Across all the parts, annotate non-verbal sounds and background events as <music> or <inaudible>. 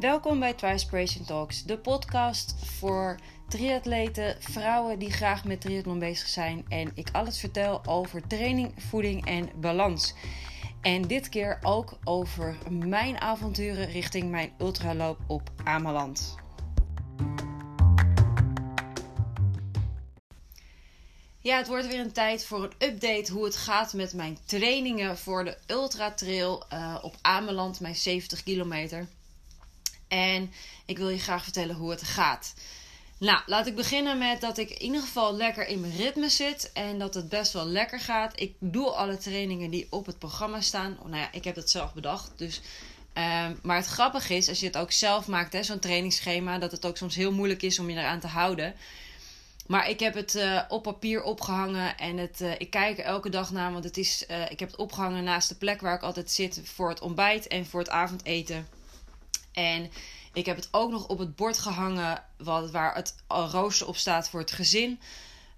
Welkom bij Twispiration Talks, de podcast voor triatleten, vrouwen die graag met triathlon bezig zijn en ik alles vertel over training, voeding en balans. En dit keer ook over mijn avonturen richting mijn ultraloop op Ameland. Ja, het wordt weer een tijd voor een update hoe het gaat met mijn trainingen voor de Ultra Trail uh, op Ameland, mijn 70 kilometer. En ik wil je graag vertellen hoe het gaat. Nou, laat ik beginnen met dat ik in ieder geval lekker in mijn ritme zit en dat het best wel lekker gaat. Ik doe alle trainingen die op het programma staan. Oh, nou ja, ik heb dat zelf bedacht. Dus, uh, maar het grappige is, als je het ook zelf maakt, zo'n trainingsschema, dat het ook soms heel moeilijk is om je eraan te houden. Maar ik heb het uh, op papier opgehangen en het, uh, ik kijk er elke dag naar, want het is, uh, ik heb het opgehangen naast de plek waar ik altijd zit voor het ontbijt en voor het avondeten. En ik heb het ook nog op het bord gehangen wat, waar het rooster op staat voor het gezin.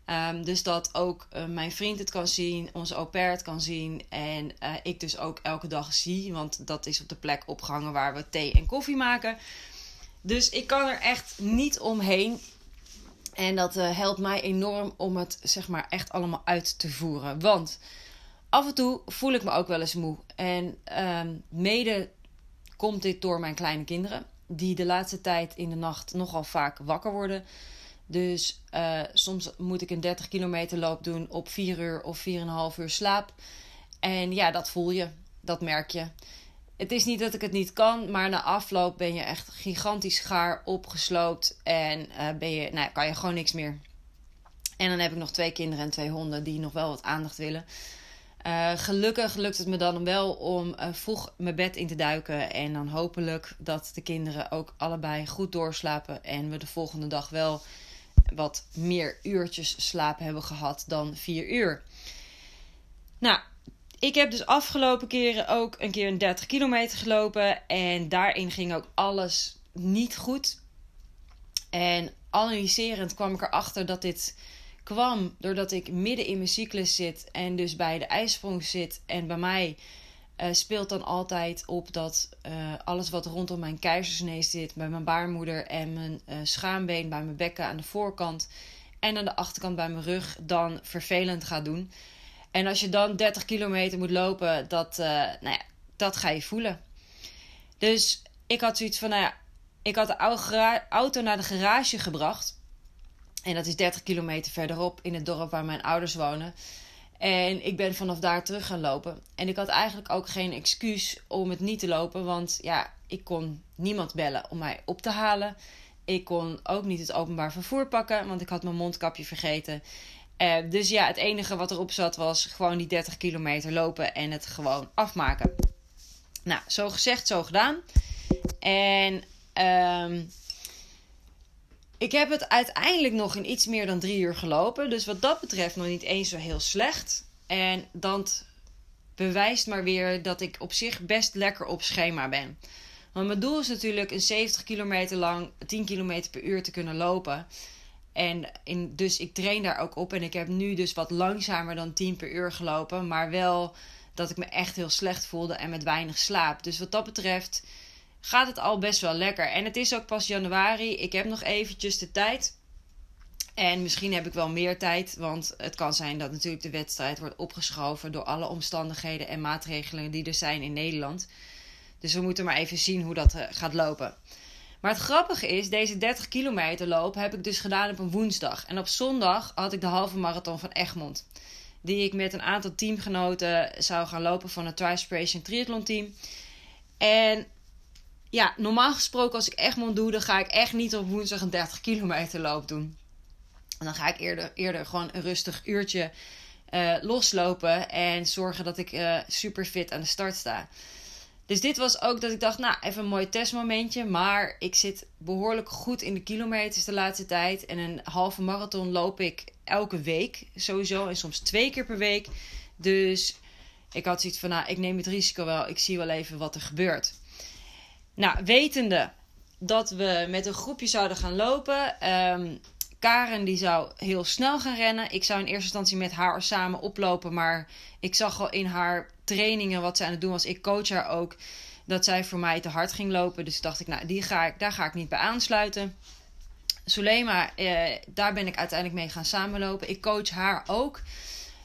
Um, dus dat ook uh, mijn vriend het kan zien, onze au pair het kan zien. En uh, ik dus ook elke dag zie, want dat is op de plek opgehangen waar we thee en koffie maken. Dus ik kan er echt niet omheen. En dat uh, helpt mij enorm om het zeg maar echt allemaal uit te voeren. Want af en toe voel ik me ook wel eens moe. En um, mede komt dit door mijn kleine kinderen, die de laatste tijd in de nacht nogal vaak wakker worden. Dus uh, soms moet ik een 30 kilometer loop doen op 4 uur of 4,5 uur slaap. En ja, dat voel je. Dat merk je. Het is niet dat ik het niet kan, maar na afloop ben je echt gigantisch gaar opgesloopt. En uh, ben je, nou, kan je gewoon niks meer. En dan heb ik nog twee kinderen en twee honden die nog wel wat aandacht willen. Uh, gelukkig lukt het me dan wel om uh, vroeg mijn bed in te duiken. En dan hopelijk dat de kinderen ook allebei goed doorslapen. En we de volgende dag wel wat meer uurtjes slaap hebben gehad dan vier uur. Nou, ik heb dus afgelopen keren ook een keer een 30 kilometer gelopen. En daarin ging ook alles niet goed. En analyserend kwam ik erachter dat dit kwam doordat ik midden in mijn cyclus zit en dus bij de ijsprong zit. En bij mij uh, speelt dan altijd op dat uh, alles wat rondom mijn keizersnee zit, bij mijn baarmoeder en mijn uh, schaambeen, bij mijn bekken aan de voorkant en aan de achterkant bij mijn rug, dan vervelend gaat doen. En als je dan 30 kilometer moet lopen, dat, nou ja, dat ga je voelen. Dus ik had zoiets van, nou ja, ik had de auto naar de garage gebracht. En dat is 30 kilometer verderop in het dorp waar mijn ouders wonen. En ik ben vanaf daar terug gaan lopen. En ik had eigenlijk ook geen excuus om het niet te lopen. Want ja, ik kon niemand bellen om mij op te halen. Ik kon ook niet het openbaar vervoer pakken, want ik had mijn mondkapje vergeten. Uh, dus ja, het enige wat erop zat was gewoon die 30 kilometer lopen en het gewoon afmaken. Nou, zo gezegd, zo gedaan. En um, ik heb het uiteindelijk nog in iets meer dan drie uur gelopen. Dus wat dat betreft nog niet eens zo heel slecht. En dat bewijst maar weer dat ik op zich best lekker op schema ben. Want mijn doel is natuurlijk een 70 kilometer lang 10 kilometer per uur te kunnen lopen. En dus ik train daar ook op. En ik heb nu dus wat langzamer dan 10 per uur gelopen. Maar wel dat ik me echt heel slecht voelde en met weinig slaap. Dus wat dat betreft gaat het al best wel lekker. En het is ook pas januari. Ik heb nog eventjes de tijd. En misschien heb ik wel meer tijd, want het kan zijn dat natuurlijk de wedstrijd wordt opgeschoven door alle omstandigheden en maatregelen die er zijn in Nederland. Dus we moeten maar even zien hoe dat eh, gaat lopen. Maar het grappige is, deze 30 kilometer loop heb ik dus gedaan op een woensdag. En op zondag had ik de halve marathon van Egmond. Die ik met een aantal teamgenoten zou gaan lopen van het Trispiration Triathlon team. En ja, normaal gesproken als ik Egmond doe, dan ga ik echt niet op woensdag een 30 kilometer loop doen. En dan ga ik eerder, eerder gewoon een rustig uurtje uh, loslopen en zorgen dat ik uh, super fit aan de start sta. Dus dit was ook dat ik dacht, nou, even een mooi testmomentje. Maar ik zit behoorlijk goed in de kilometers de laatste tijd. En een halve marathon loop ik elke week sowieso. En soms twee keer per week. Dus ik had zoiets van, nou, ik neem het risico wel. Ik zie wel even wat er gebeurt. Nou, wetende dat we met een groepje zouden gaan lopen. Um, Karen die zou heel snel gaan rennen. Ik zou in eerste instantie met haar samen oplopen. Maar ik zag al in haar trainingen wat ze aan het doen was. Ik coach haar ook. dat zij voor mij te hard ging lopen. Dus dacht ik, nou, die ga ik, daar ga ik niet bij aansluiten. Sulema, eh, daar ben ik uiteindelijk mee gaan samenlopen. Ik coach haar ook.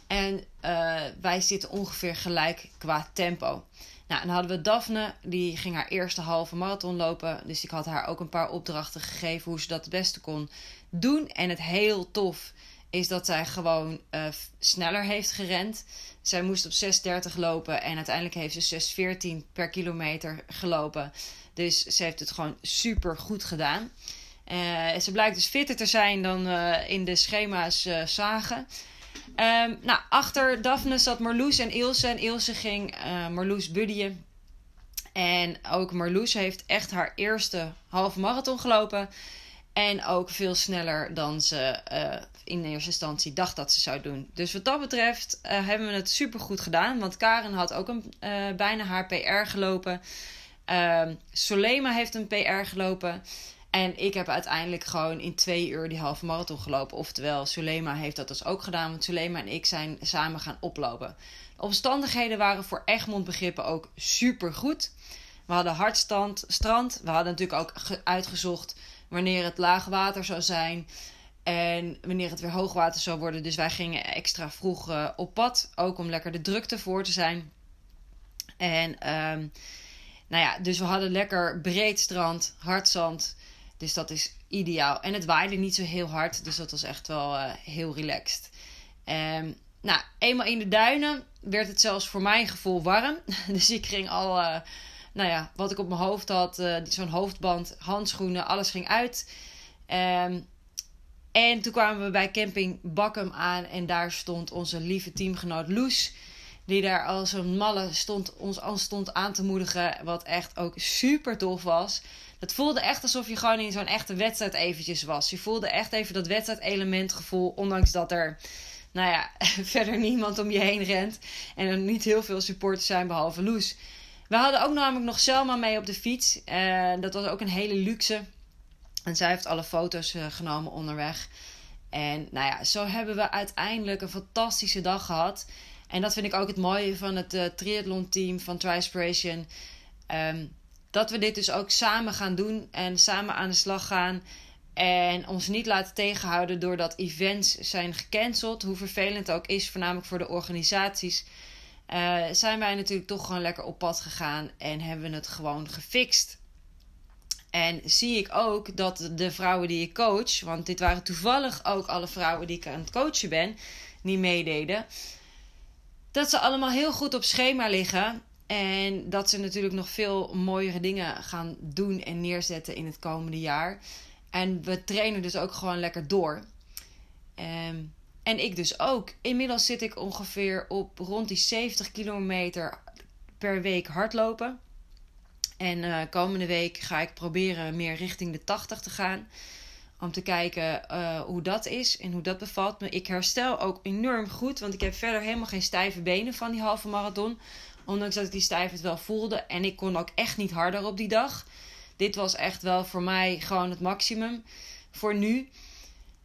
En uh, wij zitten ongeveer gelijk qua tempo. Nou, dan hadden we Daphne, die ging haar eerste halve marathon lopen. Dus ik had haar ook een paar opdrachten gegeven hoe ze dat het beste kon doen. En het heel tof is dat zij gewoon uh, sneller heeft gerend. Zij moest op 6,30 lopen en uiteindelijk heeft ze 6,14 per kilometer gelopen. Dus ze heeft het gewoon super goed gedaan. Uh, ze blijkt dus fitter te zijn dan uh, in de schema's zagen. Um, nou, achter Daphne zat Marloes en Ilse. En Ilse ging Marloes buddyen. En ook Marloes heeft echt haar eerste halve marathon gelopen. En ook veel sneller dan ze uh, in eerste instantie dacht dat ze zou doen. Dus wat dat betreft uh, hebben we het super goed gedaan. Want Karen had ook een, bijna haar PR gelopen. Ehm, Solema heeft een PR gelopen. En ik heb uiteindelijk gewoon in twee uur die halve marathon gelopen. Oftewel, Sulema heeft dat dus ook gedaan. Want Sulema en ik zijn samen gaan oplopen. De omstandigheden waren voor Egmond begrippen ook super goed. We hadden hardstand, strand. We hadden natuurlijk ook uitgezocht wanneer het laag water zou zijn. En wanneer het weer hoogwater zou worden. Dus wij gingen extra vroeg uh, op pad. Ook om lekker de drukte voor te zijn. En um, nou ja, dus we hadden lekker breed strand, hard zand. Dus dat is ideaal. En het waaide niet zo heel hard. Dus dat was echt wel uh, heel relaxed. Um, nou, eenmaal in de duinen werd het zelfs voor mijn gevoel warm. <laughs> dus ik ging al, uh, nou ja, wat ik op mijn hoofd had, uh, zo'n hoofdband, handschoenen, alles ging uit. Um, en toen kwamen we bij camping Bakkum aan en daar stond onze lieve teamgenoot Loes. Die daar als een malle stond, ons aan stond aan te moedigen. Wat echt ook super tof was. Het voelde echt alsof je gewoon in zo'n echte wedstrijd eventjes was. Je voelde echt even dat wedstrijdelement gevoel. Ondanks dat er, nou ja, <laughs> verder niemand om je heen rent. En er niet heel veel supporters zijn behalve Loes. We hadden ook namelijk nog Selma mee op de fiets. Uh, dat was ook een hele luxe. En zij heeft alle foto's uh, genomen onderweg. En nou ja, zo hebben we uiteindelijk een fantastische dag gehad. En dat vind ik ook het mooie van het uh, triathlon team van Trispiration. Um, dat we dit dus ook samen gaan doen en samen aan de slag gaan. En ons niet laten tegenhouden doordat events zijn gecanceld. Hoe vervelend het ook is, voornamelijk voor de organisaties. Uh, zijn wij natuurlijk toch gewoon lekker op pad gegaan en hebben we het gewoon gefixt. En zie ik ook dat de vrouwen die ik coach, want dit waren toevallig ook alle vrouwen die ik aan het coachen ben, die meededen, dat ze allemaal heel goed op schema liggen. En dat ze natuurlijk nog veel mooiere dingen gaan doen en neerzetten in het komende jaar. En we trainen dus ook gewoon lekker door. Um, en ik dus ook. Inmiddels zit ik ongeveer op rond die 70 kilometer per week hardlopen. En uh, komende week ga ik proberen meer richting de 80 te gaan. Om te kijken uh, hoe dat is en hoe dat bevalt me. Ik herstel ook enorm goed, want ik heb verder helemaal geen stijve benen van die halve marathon. Ondanks dat ik die stijfheid wel voelde. En ik kon ook echt niet harder op die dag. Dit was echt wel voor mij gewoon het maximum voor nu.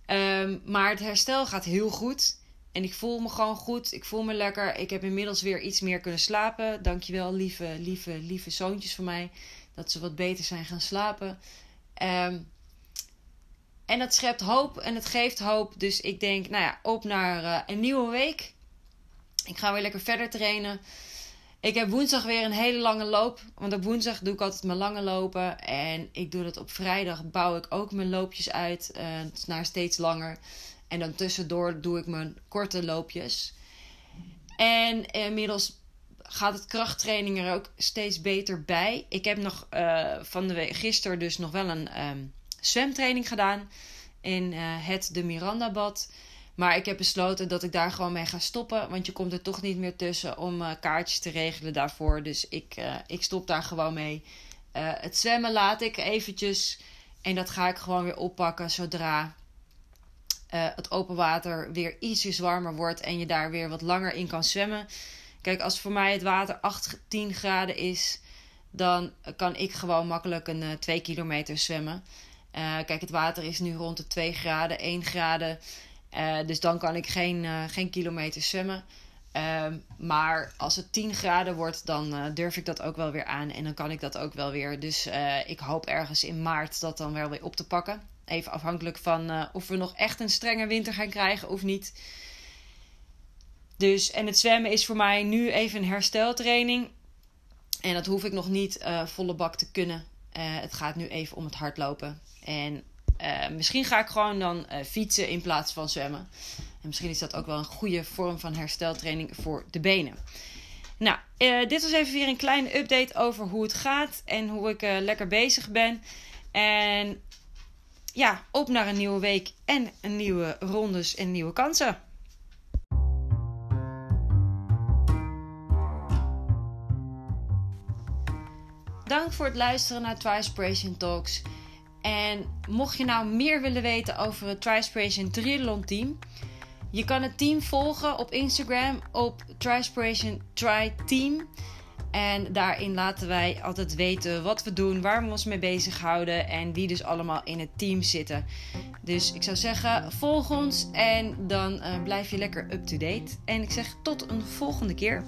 Um, maar het herstel gaat heel goed. En ik voel me gewoon goed. Ik voel me lekker. Ik heb inmiddels weer iets meer kunnen slapen. Dankjewel, lieve, lieve, lieve zoontjes van mij. Dat ze wat beter zijn gaan slapen. Um, en dat schept hoop en het geeft hoop. Dus ik denk, nou ja, op naar uh, een nieuwe week. Ik ga weer lekker verder trainen. Ik heb woensdag weer een hele lange loop. Want op woensdag doe ik altijd mijn lange lopen. En ik doe dat op vrijdag. Bouw ik ook mijn loopjes uit uh, naar steeds langer. En dan tussendoor doe ik mijn korte loopjes. En inmiddels gaat het krachttraining er ook steeds beter bij. Ik heb nog uh, van de week, gisteren dus nog wel een um, zwemtraining gedaan. In uh, het de Miranda bad. Maar ik heb besloten dat ik daar gewoon mee ga stoppen. Want je komt er toch niet meer tussen om uh, kaartjes te regelen daarvoor. Dus ik, uh, ik stop daar gewoon mee. Het zwemmen laat ik eventjes. En dat ga ik gewoon weer oppakken zodra het open water weer ietsjes warmer wordt. En je daar weer wat langer in kan zwemmen. Kijk, als voor mij het water 8, 10 graden is. Dan kan ik gewoon makkelijk een 2 kilometer zwemmen. Kijk, het water is nu rond de 2 graden, 1 graden. Uh, dus dan kan ik geen, uh, geen kilometer zwemmen. Ehm, maar als het 10 graden wordt, dan durf ik dat ook wel weer aan. En dan kan ik dat ook wel weer. Dus ik hoop ergens in maart dat dan wel weer op te pakken. Even afhankelijk van of we nog echt een strenge winter gaan krijgen of niet. Dus, en het zwemmen is voor mij nu even een hersteltraining. En dat hoef ik nog niet volle bak te kunnen. Het gaat nu even om het hardlopen. En misschien ga ik gewoon dan fietsen in plaats van zwemmen. En misschien is dat ook wel een goede vorm van hersteltraining voor de benen. Nou, dit was even weer een kleine update over hoe het gaat en hoe ik lekker bezig ben. En ja, op naar een nieuwe week en een nieuwe rondes en nieuwe kansen. Voor het luisteren naar Trispiration Talks. En mocht je nou meer willen weten over het Trispiration Triathlon Team, je kan het team volgen op Instagram op Trispiration Try Team. En daarin laten wij altijd weten wat we doen, waar we ons mee bezighouden en wie dus allemaal in het team zitten. Dus ik zou zeggen, volg ons en dan uh, blijf je lekker up-to-date. En ik zeg tot een volgende keer.